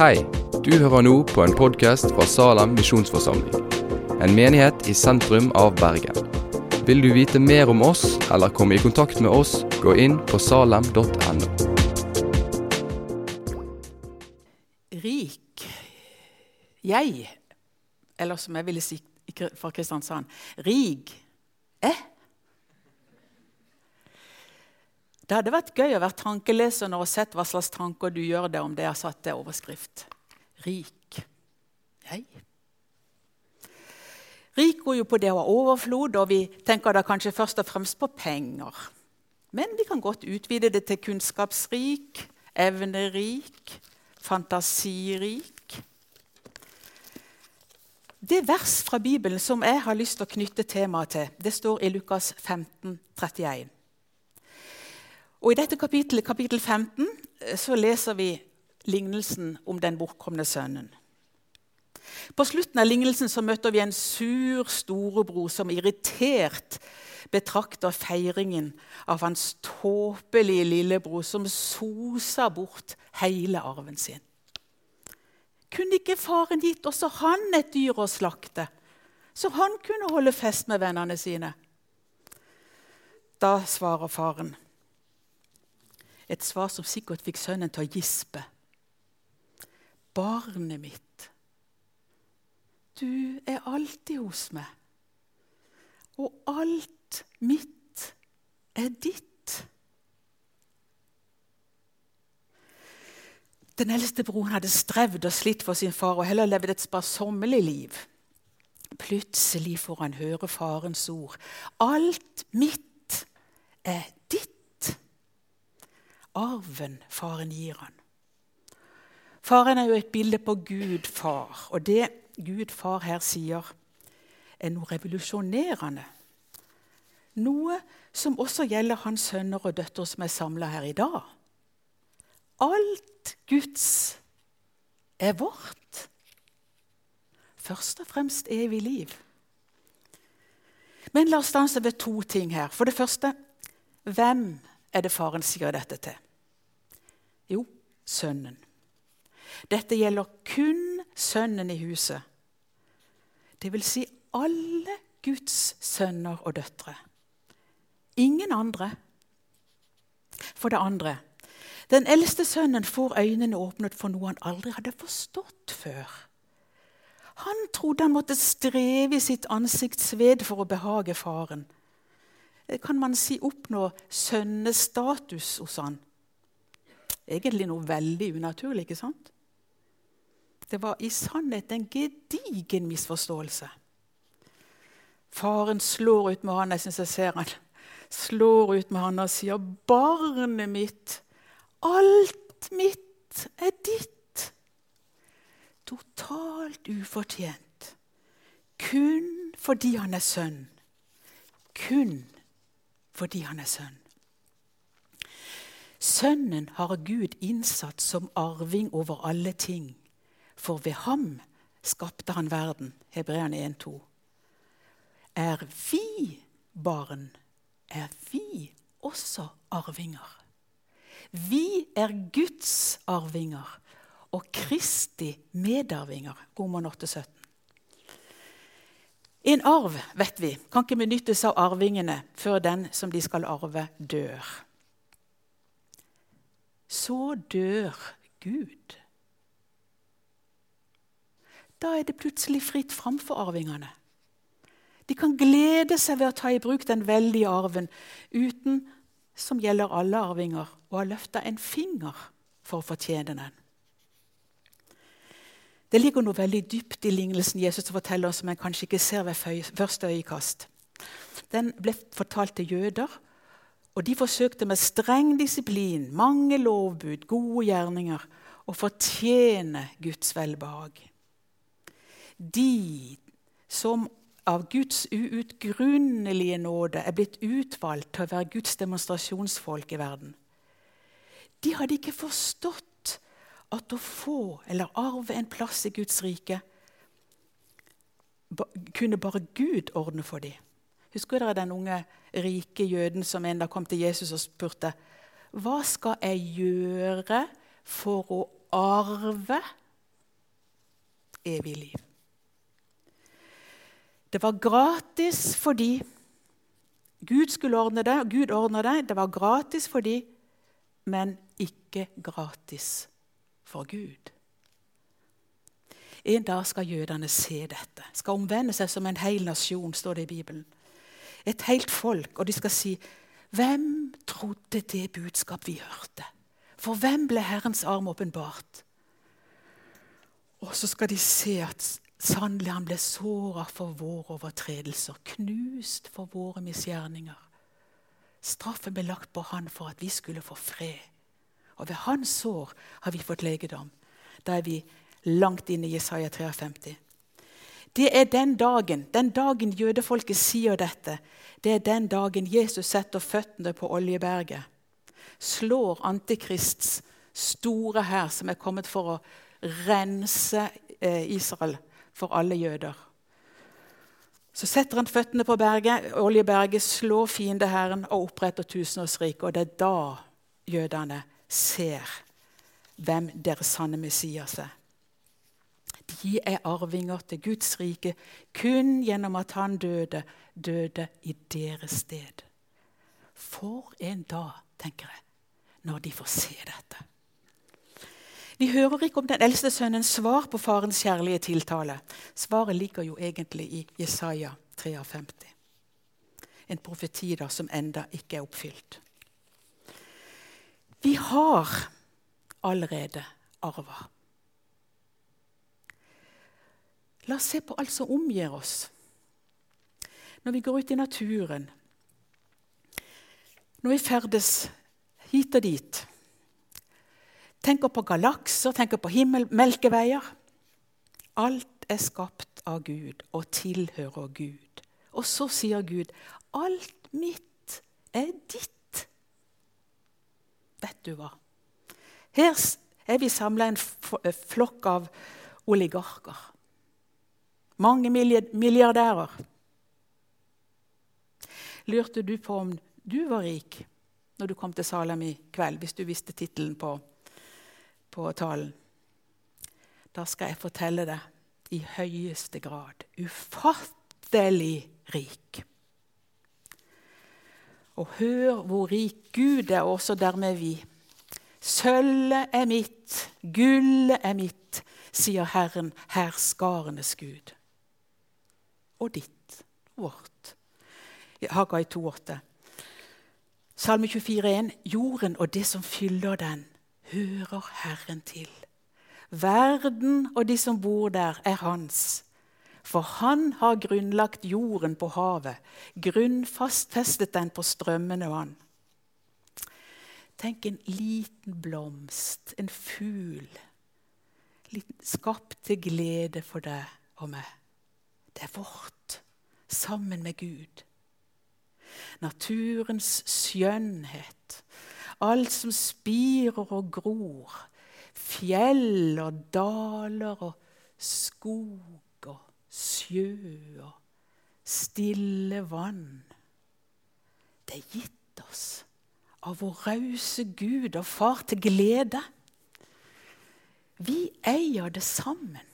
Hei, du hører nå på en podkast fra Salem misjonsforsamling. En menighet i sentrum av Bergen. Vil du vite mer om oss eller komme i kontakt med oss, gå inn på salem.no. Rik. Jeg, eller som jeg ville si fra Kristiansand, rig er. Det hadde vært gøy å være tankeleser og sett hva slags tanker du gjør deg om det jeg har satt til overskrift. Rik. Jeg. Rik går jo på det å ha overflod, og vi tenker da kanskje først og fremst på penger. Men vi kan godt utvide det til kunnskapsrik, evnerik, fantasirik. Det vers fra Bibelen som jeg har lyst til å knytte temaet til, det står i Lukas 15, 31. Og I dette kapittelet, kapittel 15 eh, så leser vi lignelsen om den bortkomne sønnen. På slutten av lignelsen så møter vi en sur storebror som irritert betrakter feiringen av hans tåpelige lillebror som sosa bort hele arven sin. Kunne ikke faren gitt også han et dyr å slakte, så han kunne holde fest med vennene sine? Da svarer faren. Et svar som sikkert fikk sønnen til å gispe. Barnet mitt, du er alltid hos meg, og alt mitt er ditt. Den eldste broren hadde strevd og slitt for sin far og heller levd et sparsommelig liv. Plutselig får han høre farens ord. Alt mitt er ditt arven faren gir han. Faren er jo et bilde på Gud far, og det Gud far her sier, er noe revolusjonerende. Noe som også gjelder hans sønner og døtre som er samla her i dag. Alt Guds er vårt. Først og fremst evig liv. Men la oss stanse ved to ting her. For det første hvem er det faren sier dette til? Jo, sønnen. Dette gjelder kun sønnen i huset. Det vil si alle Guds sønner og døtre. Ingen andre. For det andre den eldste sønnen får øynene åpnet for noe han aldri hadde forstått før. Han trodde han måtte streve i sitt ansikts sved for å behage faren. Kan man si oppnå sønnestatus hos han? egentlig noe veldig unaturlig. ikke sant? Det var i sannhet en gedigen misforståelse. Faren slår ut med han, jeg syns jeg ser han, slår ut med han og sier, 'Barnet mitt, alt mitt er ditt.' Totalt ufortjent. Kun fordi han er sønn. Kun fordi han er sønn. Sønnen har Gud innsatt som arving over alle ting, for ved ham skapte han verden. Hebreerne 1,2. Er vi barn, er vi også arvinger. Vi er Guds arvinger og Kristi medarvinger. Roman 8,17. En arv, vet vi, kan ikke benyttes av arvingene før den som de skal arve, dør så dør Gud. Da er det plutselig fritt fram for arvingene. De kan glede seg ved å ta i bruk den veldige arven uten, som gjelder alle arvinger, å ha løfta en finger for å fortjene den. Det ligger noe veldig dypt i lignelsen Jesus forteller oss, som en kanskje ikke ser ved første øyekast. Den ble fortalt til jøder og de forsøkte med streng disiplin, mange lovbud, gode gjerninger å fortjene Guds velbehag. De som av Guds uutgrunnelige nåde er blitt utvalgt til å være Guds demonstrasjonsfolk i verden, de hadde ikke forstått at å få eller arve en plass i Guds rike kunne bare Gud ordne for dem. Husker dere den unge, rike jøden som en dag kom til Jesus og spurte hva skal jeg gjøre for å arve evig liv. Det var gratis fordi Gud skulle ordne det, og Gud ordner det. Det var gratis for dem, men ikke gratis for Gud. En dag skal jødene se dette, skal omvende seg som en hel nasjon, står det i Bibelen. Et helt folk, og de skal si hvem trodde det budskap vi hørte? For hvem ble Herrens arm åpenbart? Og så skal de se at sannelig han ble såra for våre overtredelser, knust for våre misgjerninger. Straffen ble lagt på han for at vi skulle få fred. Og ved hans sår har vi fått legedom. Da er vi langt inn i Jesaja 53. Det er den dagen, den dagen jødefolket sier dette, det er den dagen Jesus setter føttene på Oljeberget. Slår Antikrists store hær, som er kommet for å rense eh, Israel for alle jøder. Så setter han føttene på berget, Oljeberget, slår fiendehæren og oppretter tusenårsriket. Og det er da jødene ser hvem deres sanne Messias er. De er arvinger til Guds rike kun gjennom at han døde, døde i deres sted. For en dag, tenker jeg, når de får se dette. Vi hører ikke om den eldste sønnens svar på farens kjærlige tiltale. Svaret ligger jo egentlig i Jesaja 53. En profeti da som enda ikke er oppfylt. Vi har allerede arva. La oss se på alt som omgir oss. Når vi går ut i naturen, når vi ferdes hit og dit, tenker på galakser, tenker på himmel, melkeveier Alt er skapt av Gud og tilhører Gud. Og så sier Gud, 'Alt mitt er ditt'. Vet du hva? Her er vi samla en flokk av oligarker. Mange milliardærer. Lurte du på om du var rik når du kom til Salem i kveld, hvis du visste tittelen på, på talen? Da skal jeg fortelle deg i høyeste grad ufattelig rik. Og hør hvor rik Gud er, også dermed vi. Sølvet er mitt, gullet er mitt, sier Herren, herskarenes Gud og ditt, vårt. Hagai 2,8. Salme 24,1.: Jorden og det som fyller den, hører Herren til. Verden og de som bor der, er hans. For han har grunnlagt jorden på havet, grunnfastfestet den på strømmende vann. Tenk en liten blomst, en fugl, skapt til glede for deg og meg. Det er vårt sammen med Gud. Naturens skjønnhet, alt som spirer og gror, fjell og daler og skog og sjø og stille vann. Det er gitt oss av vår rause Gud og Far til glede. Vi eier det sammen.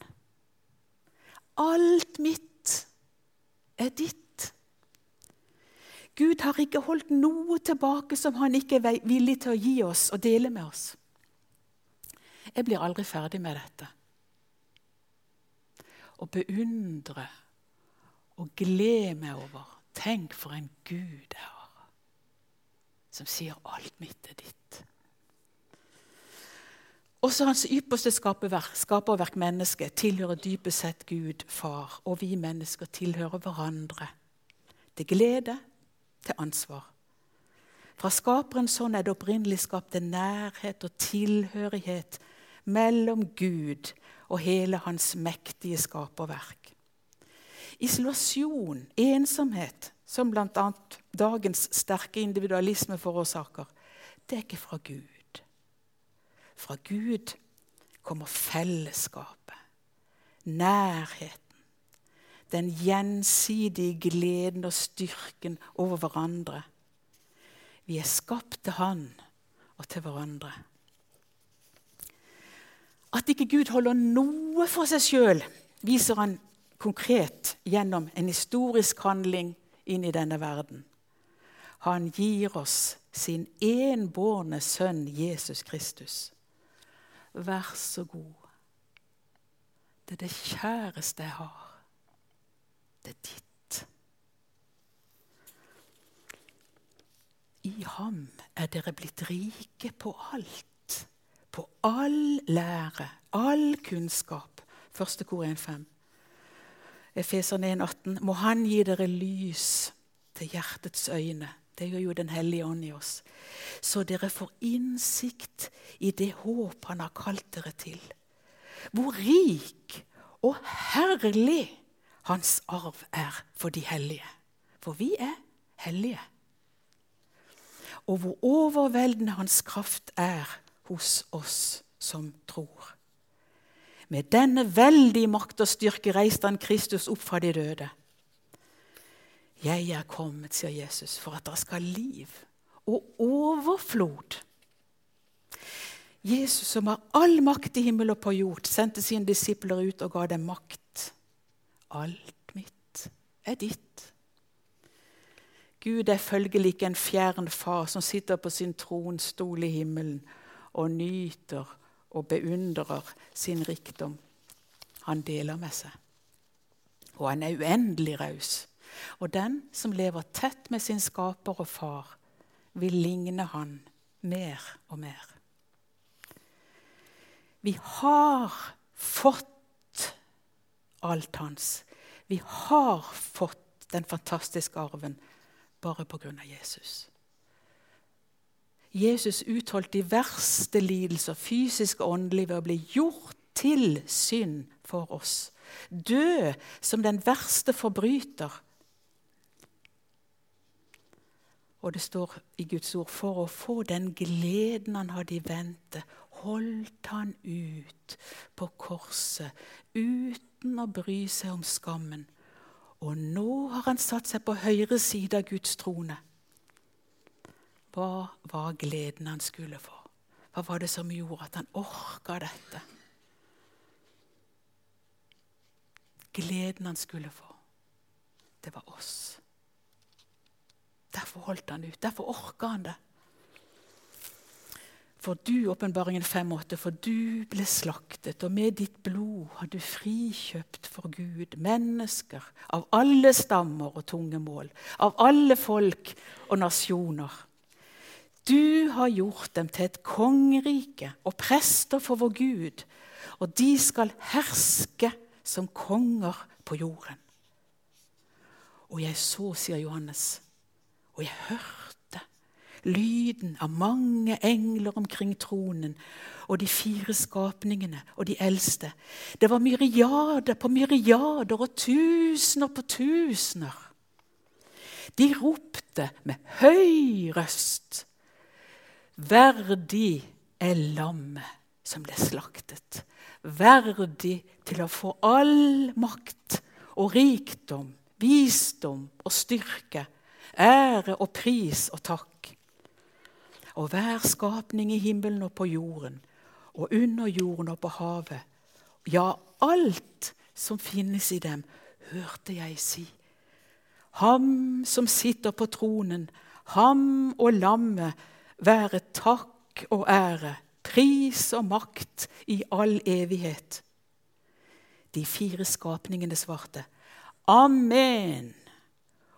Alt mitt er ditt. Gud har ikke holdt noe tilbake som han ikke er villig til å gi oss og dele med oss. Jeg blir aldri ferdig med dette. Å beundre og glede meg over Tenk for en Gud jeg har, som sier 'alt mitt er ditt'. Også hans ypperste skaperverk, skaperverk mennesket, tilhører dypest sett Gud, Far, og vi mennesker tilhører hverandre. Til glede, til ansvar. Fra skaperens hånd er det opprinnelig skapt en nærhet og tilhørighet mellom Gud og hele hans mektige skaperverk. Isolasjon, ensomhet, som bl.a. dagens sterke individualisme forårsaker, det er ikke fra Gud. Fra Gud kommer fellesskapet, nærheten, den gjensidige gleden og styrken over hverandre. Vi er skapt til Han og til hverandre. At ikke Gud holder noe for seg sjøl, viser han konkret gjennom en historisk handling inn i denne verden. Han gir oss sin enbårne sønn Jesus Kristus. Vær så god. Det er det kjæreste jeg har. Det er ditt. I ham er dere blitt rike på alt. På all lære, all kunnskap. Første kor 1.5. Efeseren 1,18. Må Han gi dere lys til hjertets øyne. Det gjør jo Den hellige ånd i oss. Så dere får innsikt i det håp Han har kalt dere til. Hvor rik og herlig Hans arv er for de hellige. For vi er hellige. Og hvor overveldende Hans kraft er hos oss som tror. Med denne veldige makt og styrke reiste han Kristus opp fra de døde. Jeg er kommet, sier Jesus, for at dere skal ha liv og overflod. Jesus, som har all makt i himmel og på jord, sendte sine disipler ut og ga dem makt. Alt mitt er ditt. Gud er følgelig ikke en fjern far som sitter på sin tronstol i himmelen og nyter og beundrer sin rikdom. Han deler med seg. Og han er uendelig raus. Og den som lever tett med sin skaper og far, vil ligne han mer og mer. Vi har fått alt hans. Vi har fått den fantastiske arven bare pga. Jesus. Jesus utholdt de verste lidelser, fysisk og åndelig, ved å bli gjort til synd for oss. Dø som den verste forbryter. Og det står i Guds ord for å få den gleden han hadde i vente, holdt han ut på korset uten å bry seg om skammen. Og nå har han satt seg på høyre side av Guds trone. Hva var gleden han skulle få? Hva var det som gjorde at han orka dette? Gleden han skulle få, det var oss. Derfor holdt han ut. Derfor orka han det. For du, åpenbaringen 5,8, for du ble slaktet, og med ditt blod har du frikjøpt for Gud mennesker av alle stammer og tunge mål, av alle folk og nasjoner. Du har gjort dem til et kongerike og prester for vår Gud, og de skal herske som konger på jorden. Og jeg så, sier Johannes, og jeg hørte lyden av mange engler omkring tronen og de fire skapningene og de eldste. Det var myriader på myriader og tusener på tusener. De ropte med høy røst Verdig er lammet som ble slaktet. Verdig til å få all makt og rikdom, visdom og styrke, ære og pris og takk. Og hver skapning i himmelen og på jorden, og under jorden og på havet, ja, alt som finnes i dem, hørte jeg si. Ham som sitter på tronen, ham og lammet, være takk og ære, pris og makt i all evighet. De fire skapningene svarte Amen.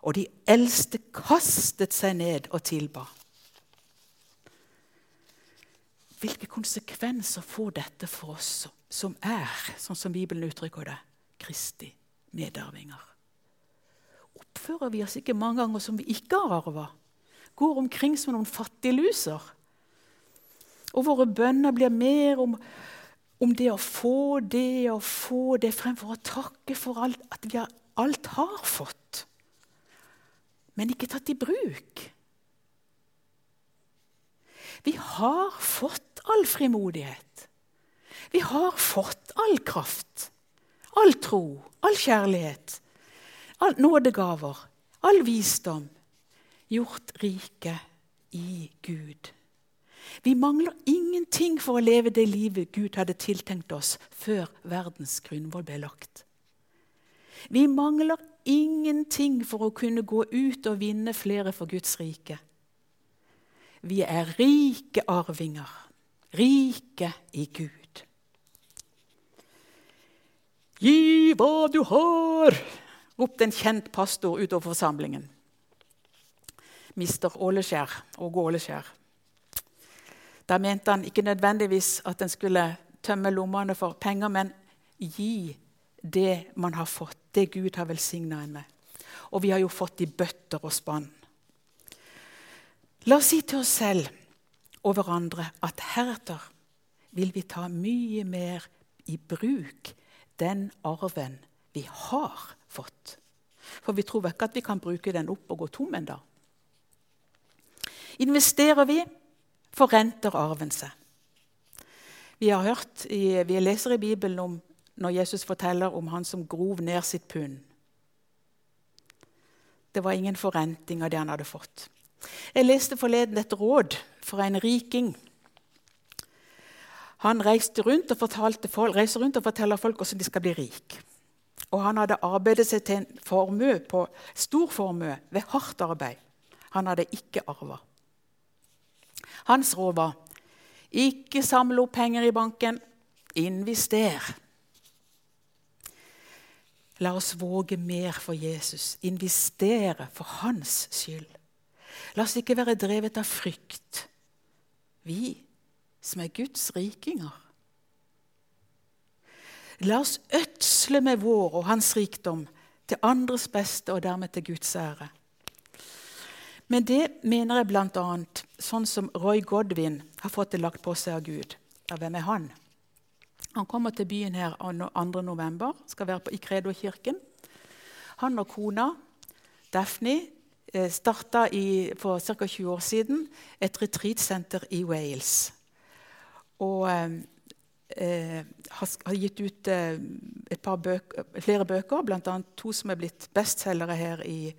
Og de eldste kastet seg ned og tilba. Hvilke konsekvenser får dette for oss som er, sånn som Bibelen uttrykker det, Kristi medarvinger? Oppfører vi oss ikke mange ganger som vi ikke har arva? Går omkring som noen fattigluser. Og våre bønner blir mer om, om, det å få det og få det, fremfor å takke for alt, at vi alt har fått, men ikke tatt i bruk. Vi har fått all frimodighet. Vi har fått all kraft, all tro, all kjærlighet, all nådegaver, all visdom, gjort rike i Gud. Vi mangler ingenting for å leve det livet Gud hadde tiltenkt oss før verdens grunnvoll ble lagt. Vi mangler ingenting for å kunne gå ut og vinne flere for Guds rike. Vi er rike arvinger, rike i Gud. Gi hva du har, ropte en kjent pastor utover forsamlingen. Mister Åleskjær og Åleskjær. Da mente han ikke nødvendigvis at en skulle tømme lommene for penger, men gi det man har fått, det Gud har velsigna en med. Og vi har jo fått i bøtter og spann. La oss si til oss selv og hverandre at heretter vil vi ta mye mer i bruk den arven vi har fått. For vi tror ikke at vi kan bruke den opp og gå tom en dag. Investerer vi, forrenter arven seg. Vi har hørt, vi leser i Bibelen om når Jesus forteller om han som grov ned sitt pund. Det var ingen forrenting av det han hadde fått. Jeg leste forleden et råd fra en riking. Han reiste rundt og, folk, reiser rundt og forteller folk hvordan de skal bli rike. Og han hadde arbeidet seg til en formue på stor formue ved hardt arbeid. Han hadde ikke arva. Hans råd var ikke samle opp penger i banken, invester. La oss våge mer for Jesus, investere for hans skyld. La oss ikke være drevet av frykt, vi som er Guds rikinger. La oss ødsle med vår og hans rikdom til andres beste og dermed til Guds ære. Men det mener jeg bl.a. sånn som Roy Godwin har fått det lagt på seg av Gud. Ja, hvem er han? Han kommer til byen her 2.11. Skal være på, i Credo-kirken. Han og kona, Daphne, eh, starta for ca. 20 år siden et retreatsenter i Wales. Og eh, eh har, har, gitt ut eh, bøker, flere bøker, bl.a. to som er blitt bestselgere her i,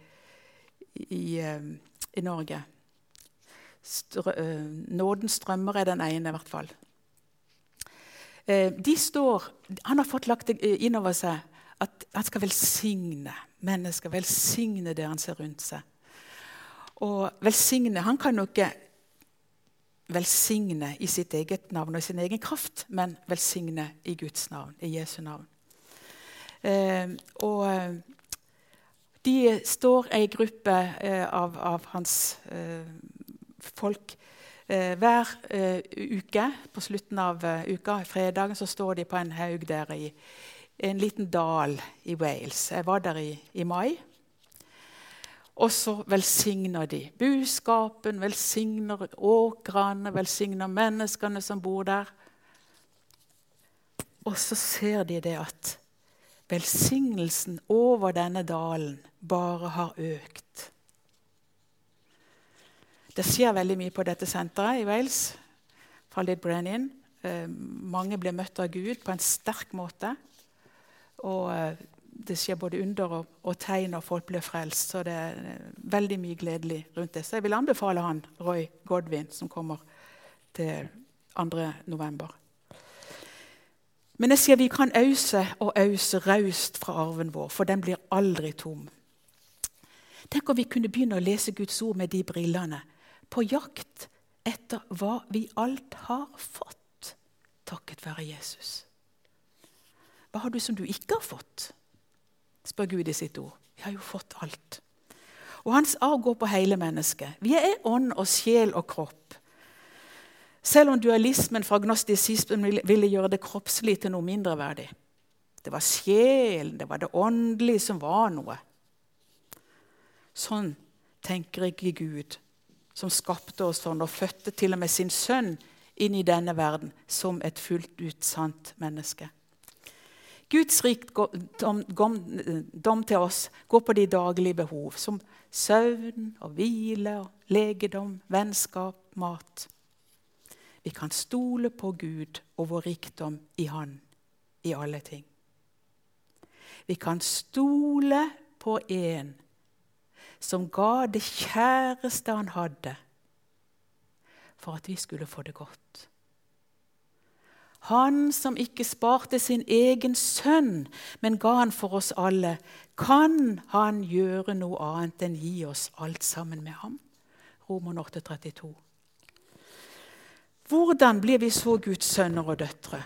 i eh, i Norge. Strø, uh, Nådens strømmer er den ene, i hvert fall. Uh, de står, han har fått lagt inn over seg at han skal velsigne mennesker. Velsigne det han ser rundt seg. Og velsigne Han kan jo ikke velsigne i sitt eget navn og i sin egen kraft, men velsigne i Guds navn, i Jesu navn. Og de står ei gruppe eh, av, av, hans eh, folk eh, hver uke. På slutten av uka, fredagen, så står de på en haug der i en liten dal i Wales. Jeg var der i, i mai. Og så velsigner de buskapen, velsigner åkrene, velsigner menneskene som bor der. Og så ser de det at velsignelsen over denne dalen bare har økt. Det skjer veldig mye på dette senteret i Wales. fra Lid Brennan. Eh, mange blir møtt av Gud på en sterk måte. Og eh, det skjer både under og, og tegn, og folk blir frelst. Så det er eh, veldig mye gledelig rundt det. Så jeg vil anbefale han, Roy Godwin, som kommer til 2. Men jeg sier vi kan ause og ause raust fra arven vår, for den blir aldri tom. Tenk om vi kunne begynne å lese Guds ord med de brillene. På jakt etter hva vi alt har fått, takket være Jesus. Hva har du som du ikke har fått? spør Gud i sitt ord. Vi har jo fått alt. Og hans arv går på hele mennesket. Vi er ånd og sjel og kropp. Selv om dualismen fra gnostisismen ville gjøre det kroppslig til noe mindreverdig. Det var sjelen, det var det åndelige som var noe. Sånn tenker ikke Gud, som skapte oss sånn og fødte til og med sin sønn inn i denne verden som et fullt ut sant menneske. Guds rikdom dom til oss går på de daglige behov, som søvn og hvile og legedom, vennskap, mat. Vi kan stole på Gud og vår rikdom i Han i alle ting. Vi kan stole på en som ga det kjæreste han hadde, for at vi skulle få det godt. Han som ikke sparte sin egen sønn, men ga han for oss alle, kan han gjøre noe annet enn gi oss alt sammen med ham? Romer 8,32. Hvordan blir vi så Guds sønner og døtre?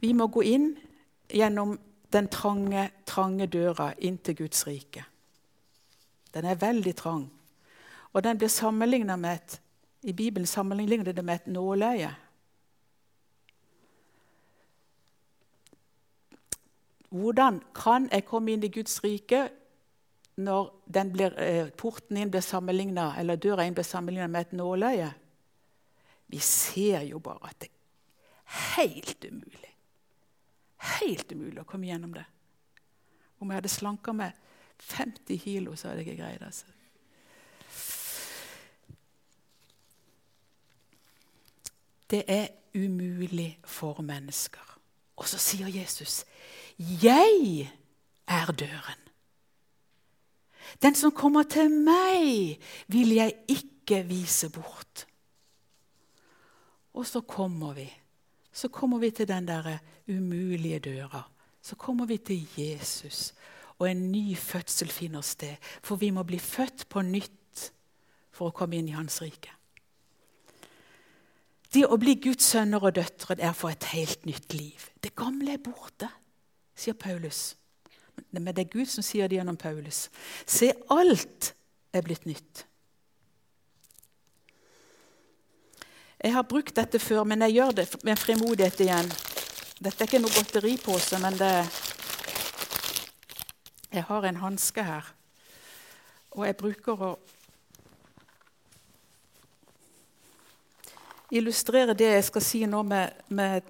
Vi må gå inn gjennom den trange, trange døra inn til Guds rike. Den er veldig trang. Og den blir sammenlignet med et, I Bibelen sammenligner det med et nåløye. Hvordan kan jeg komme inn i Guds rike når blir, eh, porten inn blir eller døra inn blir sammenlignet med et nåløye? Vi ser jo bare at det er helt umulig. Helt umulig å komme gjennom det. Om jeg hadde slanka meg 50 kilo, så hadde jeg ikke greid. Altså. Det er umulig for mennesker. Og så sier Jesus, 'Jeg er døren'. Den som kommer til meg, vil jeg ikke vise bort. Og så kommer vi. Så kommer vi til den der umulige døra. Så kommer vi til Jesus, og en ny fødsel finner sted. For vi må bli født på nytt for å komme inn i Hans rike. Det å bli Guds sønner og døtre er for et helt nytt liv. Det gamle er borte, sier Paulus. Men det er Gud som sier det gjennom Paulus. Se, alt er blitt nytt. Jeg har brukt dette før, men jeg gjør det med frimodighet igjen. Dette er ikke noe godteripose, men det Jeg har en hanske her, og jeg bruker å illustrere det jeg skal si nå, med, med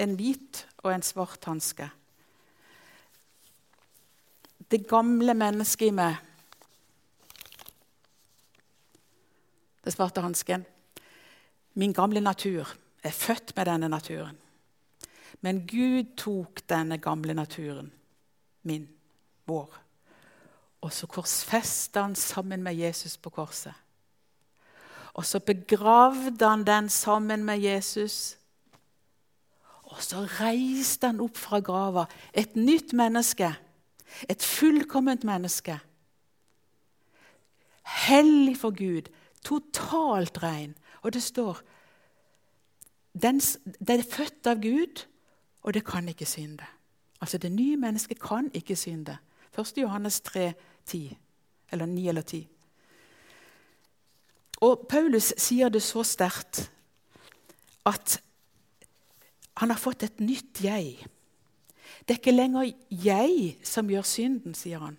en hvit og en svart hanske. Det gamle mennesket i meg Det svarte hansken. Min gamle natur er født med denne naturen. Men Gud tok denne gamle naturen, min, vår, og så korsfesta han sammen med Jesus på korset. Og så begravde han den sammen med Jesus. Og så reiste han opp fra grava, et nytt menneske. Et fullkomment menneske. Hellig for Gud, totalt ren. Og det står den, Det er født av Gud, og det kan ikke synde. Altså Det nye mennesket kan ikke synde. 1. Johannes 3, 10, eller 9 eller 10. Og Paulus sier det så sterkt at han har fått et nytt jeg. Det er ikke lenger jeg som gjør synden, sier han,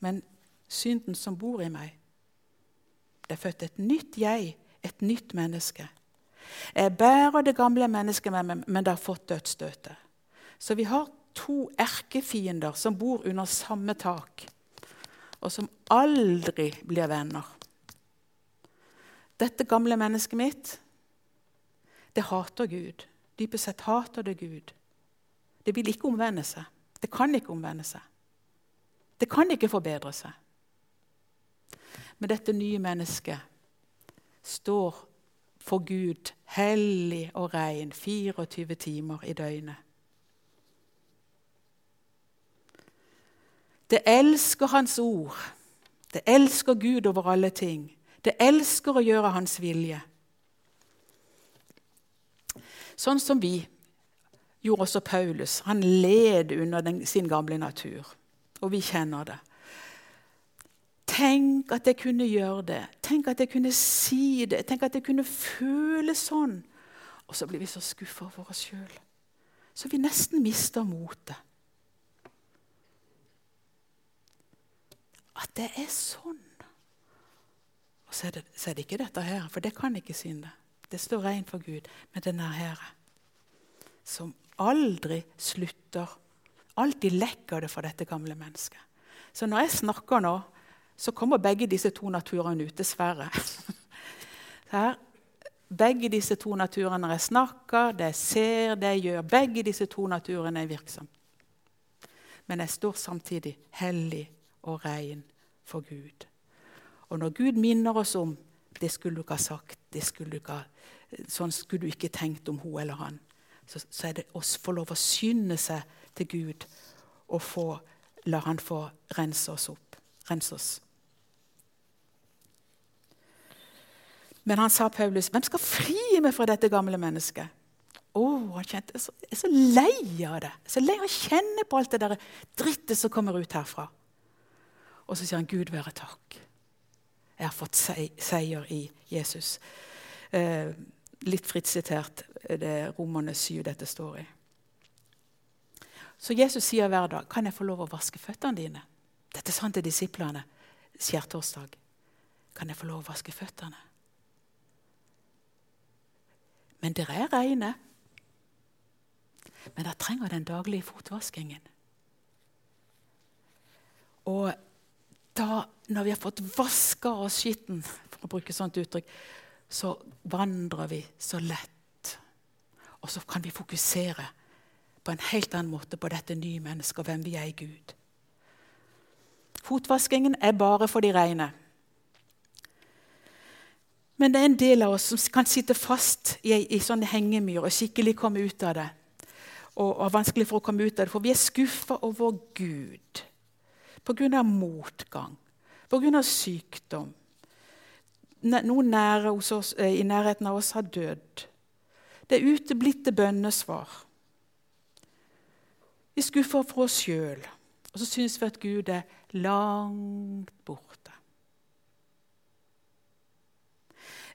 men synden som bor i meg. Det er født et nytt jeg, et nytt menneske. Jeg bærer det gamle mennesket med meg, men det har fått dødsstøtet. Så vi har to erkefiender som bor under samme tak, og som aldri blir venner. Dette gamle mennesket mitt, det hater Gud. Dypest sett hater det Gud. Det vil ikke omvende seg. Det kan ikke omvende seg. Det kan ikke forbedre seg. Men dette nye mennesket står for Gud hellig og ren 24 timer i døgnet. Det elsker Hans ord. Det elsker Gud over alle ting. Det elsker å gjøre hans vilje. Sånn som vi gjorde også Paulus. Han led under den, sin gamle natur. Og vi kjenner det. Tenk at jeg kunne gjøre det. Tenk at jeg kunne si det. Tenk at jeg kunne føle sånn. Og så blir vi så skuffa over oss sjøl. Så vi nesten mister motet. At det er sånn. Og så er, det, så er, det, ikke dette her, for det kan ikke synde. Det står rent for Gud. Men denne her, som aldri slutter. Alltid lekker det for dette gamle mennesket. Så når jeg snakker nå, så kommer begge disse to naturene ut, dessverre. Her, begge disse to naturene jeg snakker, det jeg ser, det jeg gjør Begge disse to naturene er virksomme. Men jeg står samtidig hellig og ren for Gud. Og når Gud minner oss om Det skulle du ikke ha sagt. Skulle ikke sånn skulle du ikke tenkt om hun eller han. Så, så er det å få lov å skynde seg til Gud og få, la Han få rense oss opp. Rense oss. Men han sa Paulus, 'Hvem skal fri meg fra dette gamle mennesket?' Oh, han kjente, jeg, er så, lei av det. Jeg er så lei av å kjenne på alt det der drittet som kommer ut herfra. Og så sier han, 'Gud være takk. Jeg har fått seier i Jesus.' Eh, litt fritt sitert. Det er Romerne 7 dette står i. Så Jesus sier hver dag, 'Kan jeg få lov å vaske føttene dine?' Dette sa han til disiplene skjærtorsdag. 'Kan jeg få lov å vaske føttene?' Men dere er reine. Men dere trenger den daglige fotvaskingen. Og da, når vi har fått vaska oss skitten, for å bruke sånt uttrykk, så vandrer vi så lett. Og så kan vi fokusere på en helt annen måte på dette nye mennesket og hvem vi er i Gud. Fotvaskingen er bare for de rene. Men det er en del av oss som kan sitte fast i, i sånne hengemyr og skikkelig komme ut av det. Og, og vanskelig for å komme ut av det, For vi er skuffa over Gud pga. motgang, pga. sykdom. Noen nære oss, eh, i nærheten av oss har dødd. Det er uteblitte bønnesvar. Vi skuffer for oss sjøl, og så syns vi at Gud er langt borte.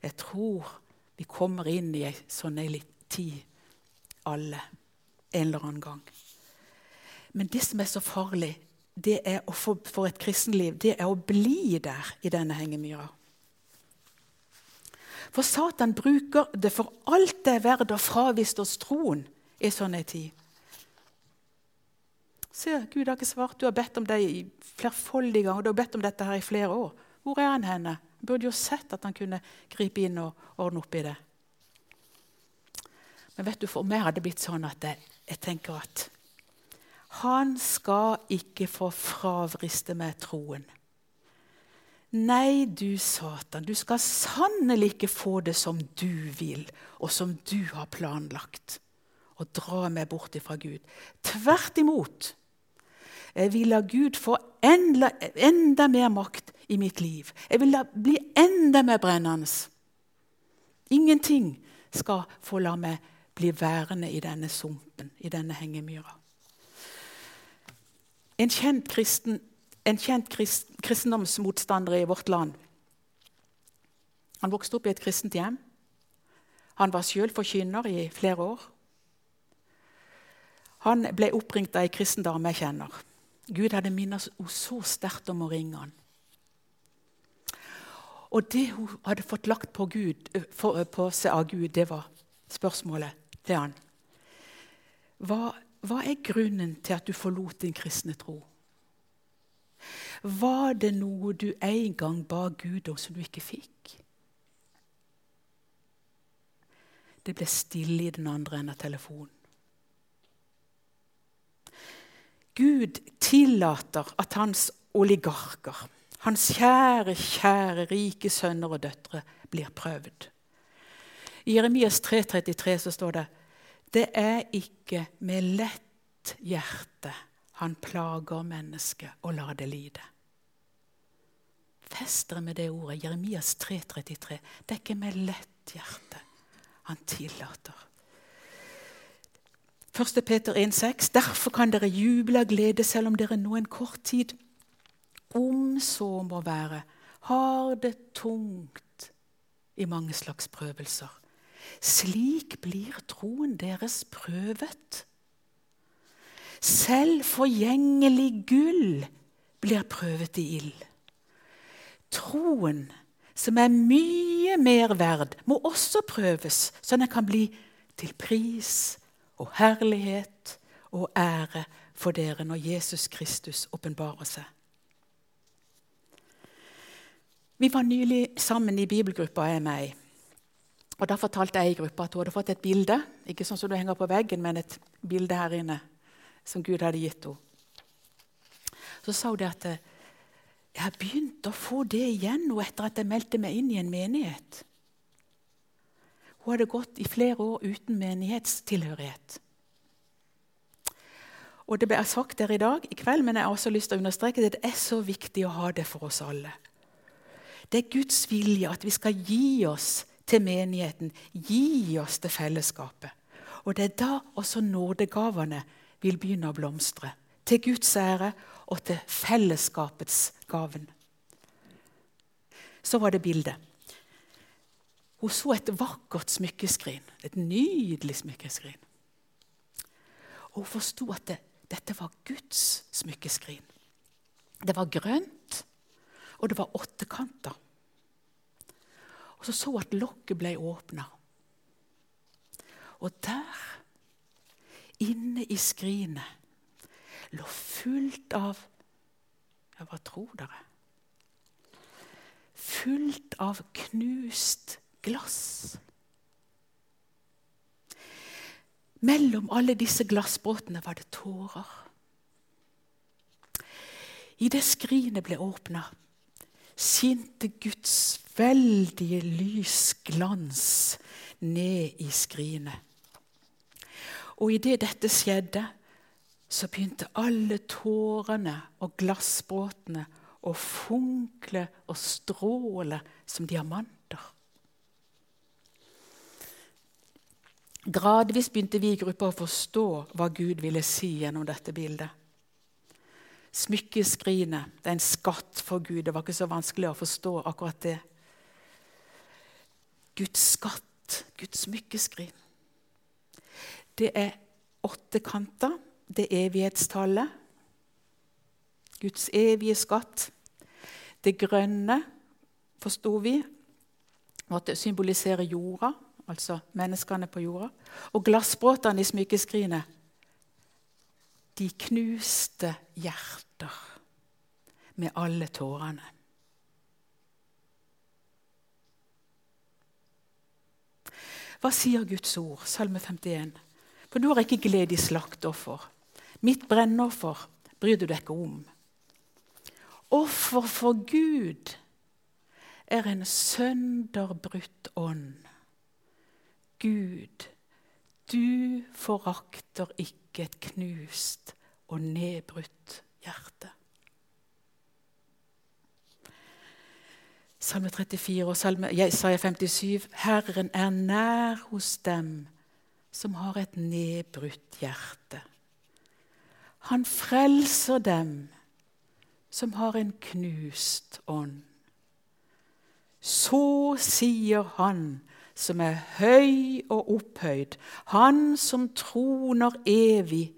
Jeg tror vi kommer inn i ei sånn tid, alle, en eller annen gang. Men det som er så farlig det er å få, for et kristenliv, det er å bli der i denne hengemyra. For Satan bruker det for alt det er verdt å fraviste oss troen i sånn ei tid. Se, Gud har ikke svart. Du har bedt om det i flerfoldige ganger. Du har bedt om dette her i flere år. Hvor er han henne? Burde jo sett at han kunne gripe inn og ordne opp i det. Men vet du, for meg hadde det blitt sånn at jeg, jeg tenker at han skal ikke få fravriste meg troen. Nei, du Satan, du skal sannelig ikke få det som du vil, og som du har planlagt, og dra meg bort ifra Gud. Tvert imot. Jeg vil la Gud få enda, enda mer makt i mitt liv. Jeg vil bli enda mer brennende. Ingenting skal få la meg bli værende i denne sumpen, i denne hengemyra. En kjent, kristen, en kjent krist, kristendomsmotstander i vårt land Han vokste opp i et kristent hjem. Han var sjøl forkynner i flere år. Han ble oppringt av ei kristen dame jeg kjenner. Gud hadde minnet henne så sterkt om å ringe han. Og det hun hadde fått lagt på, Gud, for, på seg av Gud, det var spørsmålet til han. Hva, hva er grunnen til at du forlot din kristne tro? Var det noe du en gang ba Gud om som du ikke fikk? Det ble stille i den andre enden av telefonen. Gud tillater at hans oligarker hans kjære, kjære, rike sønner og døtre blir prøvd. I Jeremias 3,33 så står det det er ikke med lett hjerte han plager mennesket og lar det lide. Fest dere med det ordet. Jeremias 3,33. Det er ikke med lett hjerte han tillater. 1. Peter 1,6.: Derfor kan dere juble av glede selv om dere nå en kort tid om så må være, har det tungt i mange slags prøvelser. Slik blir troen deres prøvet. Selv forgjengelig gull blir prøvet i ild. Troen, som er mye mer verd, må også prøves, så den kan bli til pris og herlighet og ære for dere når Jesus Kristus åpenbarer seg. Vi var nylig sammen i bibelgruppa, jeg og meg. Og Da fortalte jeg i gruppa at hun hadde fått et bilde ikke sånn som du henger på veggen, men et bilde her inne som Gud hadde gitt henne. Så sa hun det at Jeg har begynt å få det igjen nå etter at jeg meldte meg inn i en menighet. Hun hadde gått i flere år uten menighetstilhørighet. Og Det ble sagt der i dag, i kveld, men jeg har også lyst til å understreke at det er så viktig å ha det for oss alle. Det er Guds vilje at vi skal gi oss til menigheten, gi oss til fellesskapet. Og Det er da også nådegavene vil begynne å blomstre. Til Guds ære og til fellesskapets gaven. Så var det bildet. Hun så et vakkert smykkeskrin. Et nydelig smykkeskrin. Og hun forsto at det, dette var Guds smykkeskrin. Det var grønt, og det var åttekanter. Og så så at lokket ble åpna. Og der, inne i skrinet, lå fullt av Ja, hva tror dere? Fullt av knust glass. Mellom alle disse glassbråtene var det tårer. I det skrinet ble åpna, skinte Guds veldige lysglans ned i skrinet. Og idet dette skjedde, så begynte alle tårene og glassbråtene å funkle og stråle som diamanter. Gradvis begynte vi i gruppa å forstå hva Gud ville si gjennom dette bildet. Smykkeskrinet det er en skatt for Gud. Det var ikke så vanskelig å forstå akkurat det. Guds skatt, Guds smykkeskrin. Det er åtte kanter. Det evighetstallet. Guds evige skatt. Det grønne, forsto vi, måtte symbolisere jorda, altså menneskene på jorda. Og glassbråtene i smykkeskrinet de knuste hjerter med alle tårene. Hva sier Guds ord, Salme 51? For du har ikke glede i slaktoffer. Mitt brennoffer bryr du deg ikke om. Offer for Gud er en sønderbrutt ånd. Gud, du forakter ikke et knust og nedbrutt hjerte. Salme 34 og Salme Jesaja 57. Herren er nær hos dem som har et nedbrutt hjerte. Han frelser dem som har en knust ånd. Så sier han som er høy og opphøyd, han som troner evig.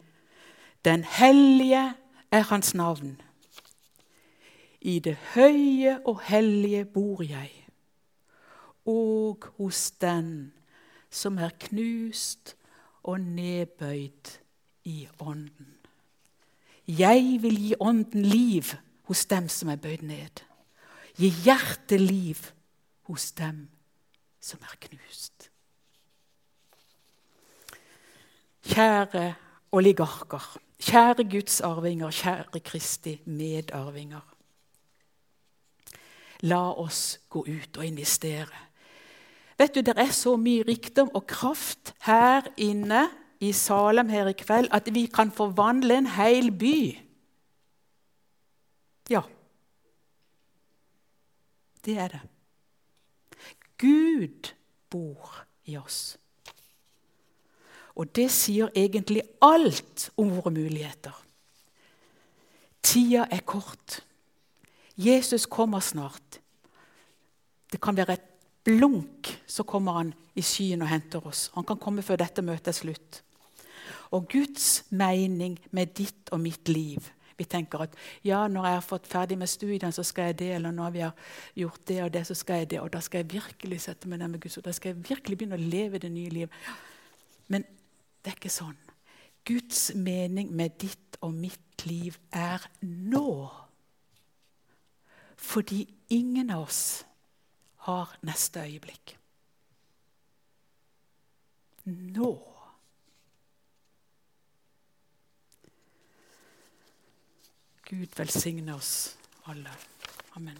Den hellige er hans navn. I det høye og hellige bor jeg, og hos den som er knust og nedbøyd i ånden. Jeg vil gi ånden liv hos dem som er bøyd ned. Gi hjertet liv hos dem som er knust. Kjære oligarker, kjære Guds arvinger, kjære Kristi medarvinger. La oss gå ut og investere. Vet du, Det er så mye rikdom og kraft her inne i Salem her i kveld at vi kan forvandle en hel by. Ja. Det er det. Gud bor i oss. Og det sier egentlig alt om våre muligheter. Tida er kort. Jesus kommer snart. Det kan være et blunk, så kommer han i skyen og henter oss. Han kan komme før dette møtet er slutt. Og Guds mening med ditt og mitt liv vi tenker at ja, når jeg har fått ferdig med studiene, så skal jeg det. Eller når vi har gjort det og det, så skal jeg det. Og da skal jeg virkelig sette meg ned med Guds ord. Da skal jeg virkelig begynne å leve det nye livet. Men det er ikke sånn. Guds mening med ditt og mitt liv er nå. Fordi ingen av oss har neste øyeblikk. Nå. Gud velsigne oss alle. Amen.